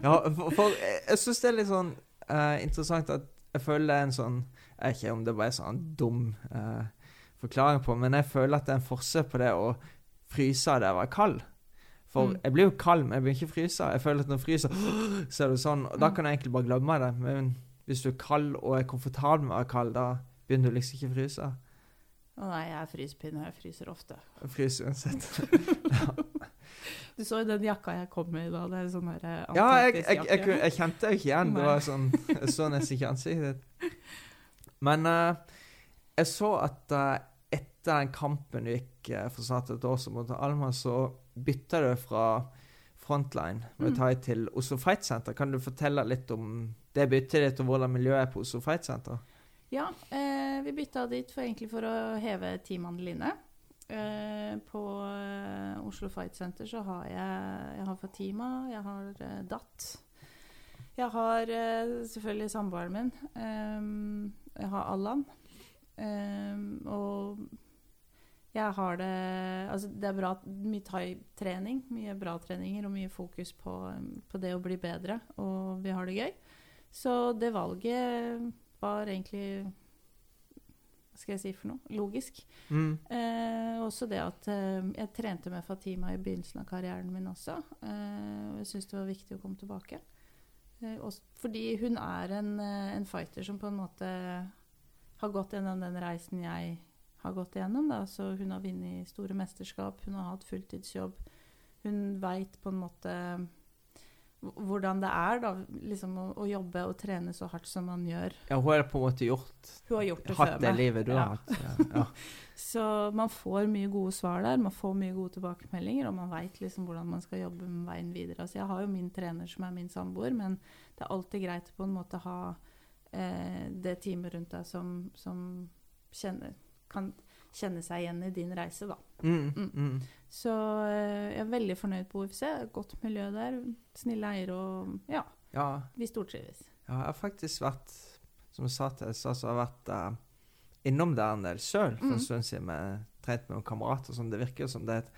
A: ja, for, for jeg, jeg syns det er litt sånn uh, interessant at jeg føler det er en sånn Jeg vet ikke om det bare er sånn dum uh, forklaring på, men jeg føler at det er en forskjell på det å fryse av det å være kald. For
B: Mm.
A: jeg blir jo kald, men jeg blir ikke fryse. Jeg føler at når jeg fryser, så er det sånn. Og da
B: Mm.
A: kan jeg egentlig bare glemme det. Men hvis du er kald og er komfortabel med å være kald, da begynner du liksom ikke å fryse.
B: Å nei, jeg er fryspinne. Jeg fryser ofte.
A: Jeg fryser uansett.
B: Du så jo den jakka jeg kom med i dag. Det er sånn der eh,
A: Ja, jeg, jeg, jeg, jeg kjente jo ikke igjen. Det var sånn, Jeg så nesten ikke ansiktet ditt. Men uh, jeg så at uh, etter den kampen du gikk uh, for snart et år siden mot Alma, så bytta du fra Frontline med
B: Mm.
A: Til Oslo Fight Center. Kan du fortelle litt om det byttet ditt, og hvordan miljøet er på Oslo Fight Center?
B: Ja, eh, vi bytta dit for, egentlig for å heve teamene line. Eh, på eh, Oslo Fight Center så har jeg, jeg har Fatima, jeg har eh, Datt. Jeg har eh, selvfølgelig samboeren min. Ehm, jeg har Allan. Og jeg har det Altså, det er bra mye thai-trening. Mye bra treninger og mye fokus på, på det å bli bedre. Og vi har det gøy. Så det valget var egentlig Hva skal jeg si for noe? Logisk.
A: Mm.
B: Eh, også det at eh, jeg trente med Fatima i begynnelsen av karrieren min også. Eh, jeg syns det var viktig å komme tilbake. Eh, også fordi hun er en, eh, en fighter som på en måte har gått gjennom den reisen jeg har gått gjennom. Da. Så hun har vunnet store mesterskap, hun har hatt fulltidsjobb. Hun veit på en måte hvordan det er da, liksom å, å jobbe og trene så hardt som man gjør.
A: Ja, hun har på en måte gjort
B: gjort det
A: Hatt det livet du
B: Ja.
A: har hatt. Ja. ja.
B: Så man får mye gode svar der, man får mye gode tilbakemeldinger, og man veit liksom hvordan man skal jobbe med veien videre. Altså jeg har jo min trener som er min samboer, men det er alltid greit å på en måte ha eh, det teamet rundt deg som, som kjenner, kan kjenne seg igjen i din reise, da.
A: Mm,
B: Mm.
A: mm.
B: Så eh, jeg er veldig fornøyd på OFC. Godt miljø der. Snille eiere og Ja,
A: ja.
B: vi stortrives.
A: Ja, jeg har faktisk vært, som jeg sa til deg, så har jeg vært uh, innom der en del sjøl for
B: Mm.
A: en stund siden. med Trent med noen kamerater. og Sånn. Det virker som det er et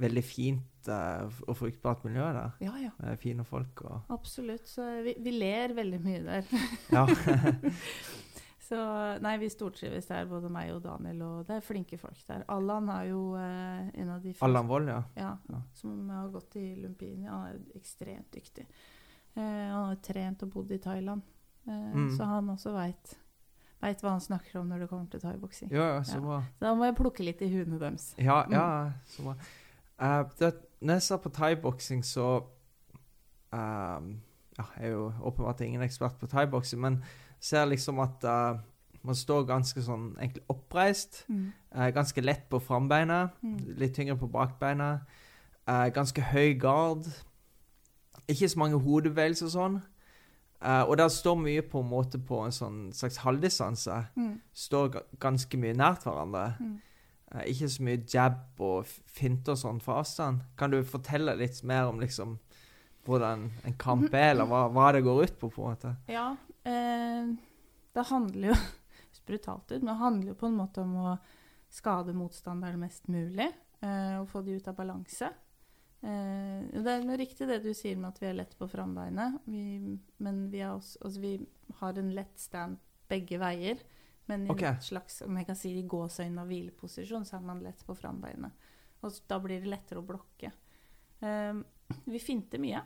A: veldig fint uh, og fruktbart miljø der.
B: Ja, ja.
A: Med fine folk og
B: Absolutt. Så vi, vi ler veldig mye der.
A: Ja.
B: Så nei, vi stortrives der, både meg og Daniel, og det er flinke folk der. Allan er jo eh, en av de første,
A: Allan Wold, ja.
B: ja,
A: Ja.
B: som har gått i Lumpini. Han er ekstremt dyktig. Eh, han har trent og bodd i Thailand, eh,
A: Mm.
B: så han også veit hva han snakker om når det kommer til thaiboksing.
A: Ja, ja, så
B: Ja. Så da må jeg plukke litt i huene deres.
A: Ja,
B: Mm.
A: ja, så bra. Uh, det, når jeg ser på thaiboksing, så ehm, ja, Jeg er jo åpenbart ingen ekspert på thaiboksing, men ser liksom at uh, man står ganske sånn egentlig oppreist.
B: Mm.
A: Uh, ganske lett på frambeina,
B: Mm.
A: litt tyngre på bakbeina. Uh, ganske høy gard. Ikke så mange hodebevegelser og sånn. Og der står mye på en måte på en sånn slags halvdistanse.
B: Mm.
A: Står ganske mye nært hverandre.
B: Mm.
A: Ikke så mye jab og finter og sånn fra avstand. Kan du fortelle litt mer om liksom hvordan en kamp er, eller hva, hva det går ut på, på en måte?
B: Ja, eh, det handler jo brutalt ut, men det handler jo på en måte om å skade motstanderen mest mulig. Eh, og få de ut av balanse. Eh, det er noe riktig det du sier med at vi er lett på frambeinet. Vi, men vi, også, altså vi har en lett stand begge veier. Men i
A: okay.
B: en slags om jeg kan si, i gåseøyne og hvileposisjon så er man lett på frambeinet. Og da blir det lettere å blokke. Eh, vi finter mye,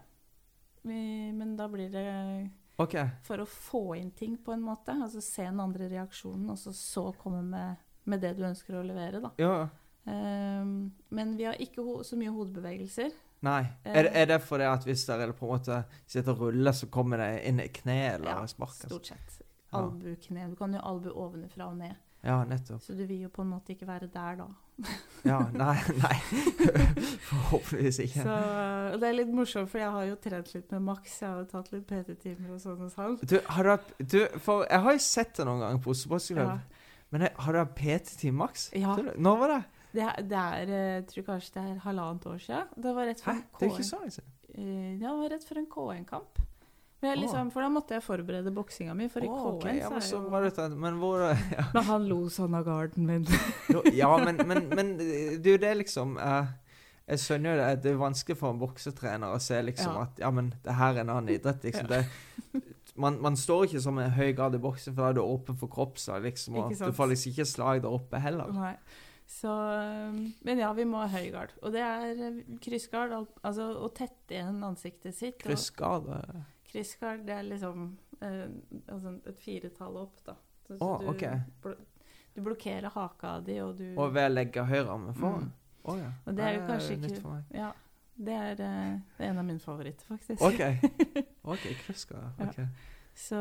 B: vi, men da blir det
A: OK.
B: for å få inn ting på en måte. Altså se den andre reaksjonen, og så, så komme med, med det du ønsker å levere, da.
A: Ja.
B: Um, men vi har ikke så mye hodebevegelser.
A: Nei. Er, er det fordi at hvis dere på en måte sitter og ruller, så kommer det inn i kne eller
B: Ja,
A: spark? altså?
B: Stort sett. Albu, kne. Du kan jo albu ovenfra og ned.
A: Ja, nettopp.
B: Så du vil jo på en måte ikke være der da.
A: Ja, nei, nei. Forhåpentligvis ikke.
B: Så og det er litt morsomt, for jeg har jo trent litt med Max. Jeg har jo tatt litt PT-timer og sånn hos han.
A: Du, har du hatt du, For jeg har jo sett det noen ganger på Oslo Bosseklubb.
B: Ja.
A: Men jeg, har du hatt PT-team Max?
B: Ja.
A: Når var det?
B: Det, det er eh, Jeg tror kanskje det er halvannet år siden. Det var rett før en
A: Det ikke
B: KN
A: så lenge siden.
B: Eh, Ja, det var rett før en K1-kamp. Liksom, for da måtte jeg forberede boksinga mi, for i
A: oh,
B: K1
A: ja,
B: så
A: men
B: er jo
A: var Men hvor ja.
B: Men han lo sånn av garden min.
A: Ja, men, men, men det er liksom eh, Jeg skjønner jo det. Det er vanskelig for en boksetrener å se liksom
B: Ja.
A: at Ja, men det her er en annen idrett, liksom. Det, man, man står ikke som en høy grad i boksen, for da er du åpen for kroppsslag, liksom. Og du får liksom ikke slag der oppe heller.
B: Nei. Så, um, men ja, vi må ha høy gard. Og det er eh, kryssgard, al- altså å tette igjen ansiktet sitt. og-
A: Kryssskade.
B: Det er liksom eh, altså et firetall opp, da. Så,
A: Å,
B: du,
A: ok.
B: bl du blokkerer haka di, og du
A: Og ved å legge høyrearmen foran.
B: Mm.
A: Å ja.
B: Og det er jo kanskje
A: nytt
B: ikke-
A: for meg.
B: Ja. Det er, eh, det er en av mine favoritter, faktisk.
A: OK. Ok, kryssskade.
B: Ja.
A: ok.
B: Så,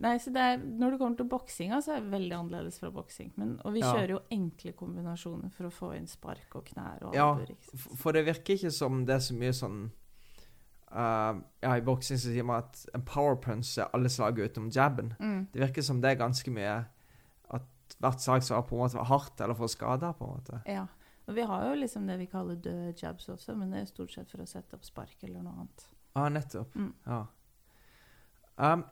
B: nei, så det er, når det kommer til boksinga, så er det veldig annerledes fra boksing. Men, og vi
A: Ja.
B: kjører jo enkle kombinasjoner for å få inn spark og knær og
A: Ja,
B: albuer. sant?
A: For det virker ikke som det er så mye sånn uh, Ja, i boksing så sier man at en power punch er alle slag utenom jabben.
B: Mm.
A: Det virker som det er ganske mye At hvert slag skal på en måte være hardt eller få skader, på en måte.
B: Ja. Og vi har jo liksom det vi kaller døde jabs også, men det er stort sett for å sette opp spark eller noe annet.
A: Ah, nettopp.
B: Mm.
A: Ja. Um,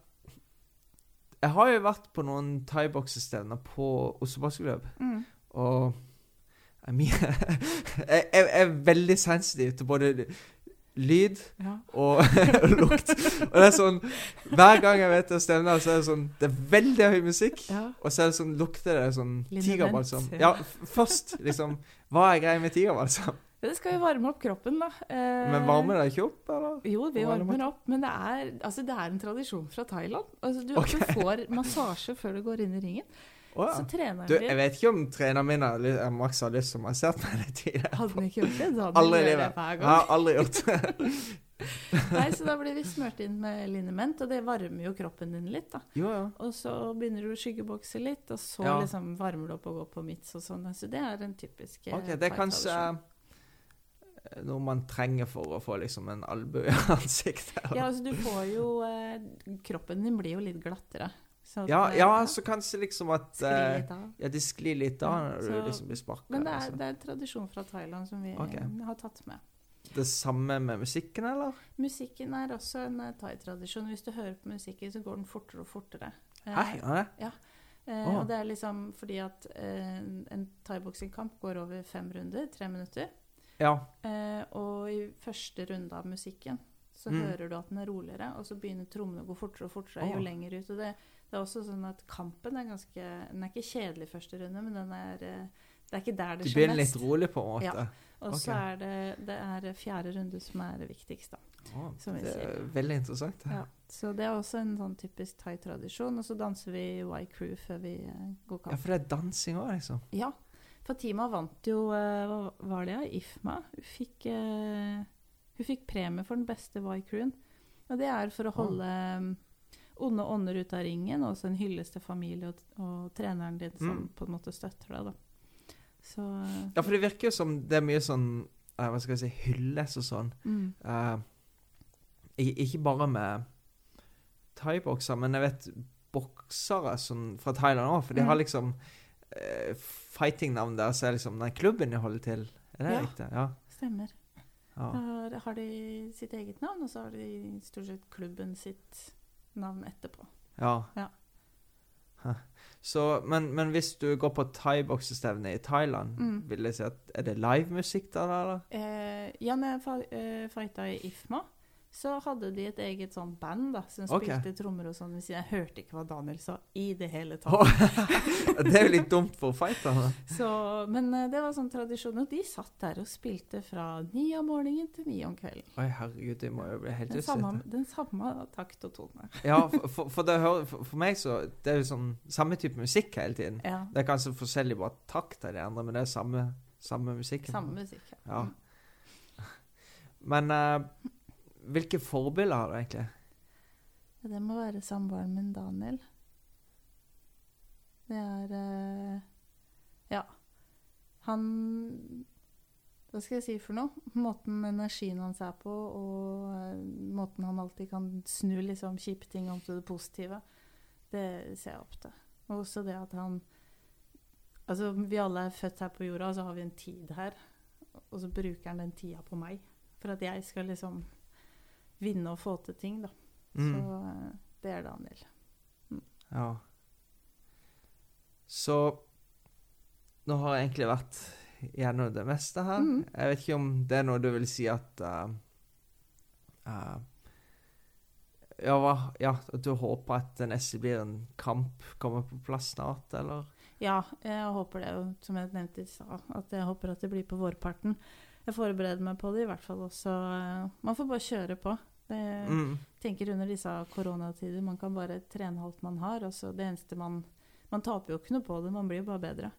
A: jeg har jo vært på noen thaiboksestevner på Oslo Baskeløp,
B: Mm.
A: og jeg, jeg er veldig sensitiv til både lyd
B: Ja.
A: og lukt. Og det er sånn Hver gang jeg vet det stevner, så er det sånn Det er veldig høy musikk.
B: ja.
A: Og så er det sånn, lukter det sånn tigerbalsam.
B: ja.
A: Først, liksom. Hva er greia med tigerbalsam?
B: Det skal jo varme opp kroppen, da. Eh,
A: Men varmer det ikke opp, eller?
B: Jo, vi varmer opp, men det er, altså, det er en tradisjon fra Thailand. Altså, du,
A: okay.
B: du får massasje før du går inn i ringen. Så
A: ja.
B: trener
A: Du,
B: vi
A: jeg vet ikke om treneren min har eh, Max har lyst til å massere meg litt tidligere.
B: Hadde han ikke gjort det? så hadde han gjort det hver
A: Jeg
B: gang.
A: har aldri gjort det.
B: Nei, så da blir vi smurt inn med liniment, og det varmer jo kroppen din litt, da.
A: Jo, ja.
B: Og så begynner du å skyggebokse litt, og så
A: Ja.
B: liksom varmer du opp og går på mitts og sånn. Så det er en typisk eh,
A: Ok, det er kanskje eh, noe man trenger for å få liksom en albue i ansiktet.
B: Ja, altså du får jo eh, Kroppen din blir jo litt glattere. Så
A: Ja,
B: eh,
A: ja, så kanskje liksom at
B: av.
A: Ja, de sklir litt av når
B: så-
A: du liksom blir sparka.
B: Men det er,
A: altså.
B: det er en tradisjon fra Thailand som vi
A: Ok.
B: eh, har tatt med.
A: Det samme med musikken, eller?
B: Musikken er også en eh, thai-tradisjon. Hvis du hører på musikken, så går den fortere og fortere.
A: Hei, ja. ja.
B: eh,
A: oh.
B: Og det er liksom fordi at eh, en thaiboksingkamp går over fem runder, tre minutter.
A: Ja.
B: Eh, og i første runde av musikken så
A: Mm.
B: hører du at den er roligere, og så begynner trommene å gå fortere og fortere
A: oh.
B: jo lenger ut. Og det, det er også sånn at kampen er ganske Den er ikke kjedelig første runde, men den er eh, Det er ikke der det skjer mest.
A: Du blir litt rolig, på en måte.
B: Ja. Og så er det, det er fjerde runde som er det viktigste.
A: Oh,
B: som vi
A: det er veldig interessant.
B: Ja. Så det er også en sånn typisk thai-tradisjon. Og så danser vi Y-crew før vi går kamp.
A: Ja, for det er dansing òg, liksom.
B: Ja. Fatima vant jo eh, Hva var det? ja? IFMA. Hun fikk, eh, hun fikk premie for den beste Y-crewen. Og det er for å holde um, onde ånder ut av ringen, og også en hyllest til familie og, og treneren din som
A: Mm.
B: på en måte støtter deg. da. Så eh,
A: Ja, for det virker jo som det er mye sånn eh, Hva skal jeg si Hylles og sånn.
B: mm.
A: Uh, ikke bare med thaibokser, men jeg vet boksere sånn, fra Thailand òg, for de
B: Mm.
A: har liksom uh, Fighting-navn der, så er liksom den klubben de holder til. Er det
B: Ja.
A: riktig? Ja.
B: Stemmer.
A: Ja.
B: Da har de sitt eget navn, og så har de stort sett klubben sitt navn etterpå.
A: ja.
B: Ja.
A: Så, men, men hvis du går på thaiboksestevne i Thailand,
B: Mm.
A: vil jeg si at er det livemusikk der, eller?
B: Eh, ja, når jeg eh, fighta i IFMA, så hadde de et eget sånn band da, som
A: Ok.
B: spilte trommer og sånn. Jeg hørte ikke hva Daniel sa i det hele tatt.
A: Det er jo litt dumt for fighterne.
B: Så, men eh, det var sånn tradisjon. Og de satt der og spilte fra ni om morgenen til ni om kvelden.
A: Oi, herregud, det må jo bli helt
B: Den samme, den samme takt og tone.
A: Ja, for, for, for, det for, meg så Det er jo sånn samme type musikk hele tiden.
B: Ja,
A: Det er kanskje forskjellig bare takt av de andre, men det er samme, samme musikken.
B: samme musikk.
A: Ja.
B: ja.
A: Men eh, hvilke forbilder har du egentlig?
B: Det må være samboeren min, Daniel. Det er uh, Ja. Han Hva skal jeg si for noe? Måten energien hans er på, og uh, måten han alltid kan snu liksom kjipe ting om til det positive, det ser jeg opp til. Og også det at han Altså, vi alle er født her på jorda, og så har vi en tid her. Og så bruker han den tida på meg. For at jeg skal liksom vinne og få til ting, da.
A: Mm.
B: Så eh, det er Daniel.
A: Ja. Så nå har jeg egentlig vært gjennom det meste her.
B: Mm.
A: Jeg vet ikke om det er noe du vil si at uh, uh, ja, hva, ja, at du håper at det neste blir en kamp kommer på plass snart, eller?
B: Ja, jeg håper det, som jeg nevnte i stad. At jeg håper at det blir på vårparten. Jeg forbereder meg på det i hvert fall også. Man får bare kjøre på. Det,
A: Mm.
B: tenker under disse koronatider, man kan bare trene alt man har. Det eneste man Man taper jo ikke noe på det, man blir jo bare bedre.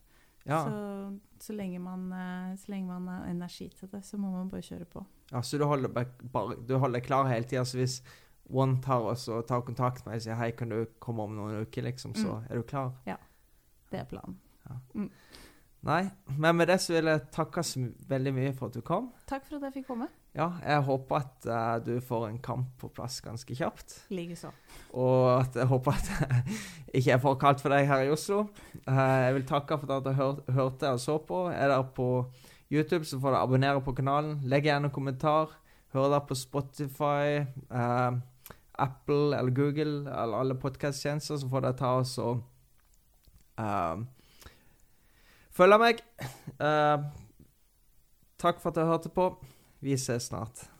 A: Ja.
B: Så, så, lenge man, eh, så lenge man har energi til det, så må man bare kjøre på.
A: ja, så du holder, bare, du holder klar hele tida, så hvis One tar også, tar kontakt med deg og sier hei, kan du komme om noen uker, liksom, så
B: Mm.
A: er du klar? Ja.
B: Det er planen.
A: Nei, men med det så vil jeg takke så veldig mye for at du kom.
B: Takk for at jeg fikk komme.
A: Ja, jeg håper at uh, du får en kamp på plass ganske kjapt.
B: Likeså.
A: Og at jeg håper at jeg ikke er for kaldt for deg her i Oslo. Uh, jeg vil takke for at du hør, hørte og så på. Er dere på YouTube så får dere abonnere på kanalen. Legg gjerne en kommentar. Hør dere på Spotify, uh, Apple eller Google eller alle podkasttjenester, så får dere ta oss og Følg meg. Takk for at dere hørte på. Vi ses snart.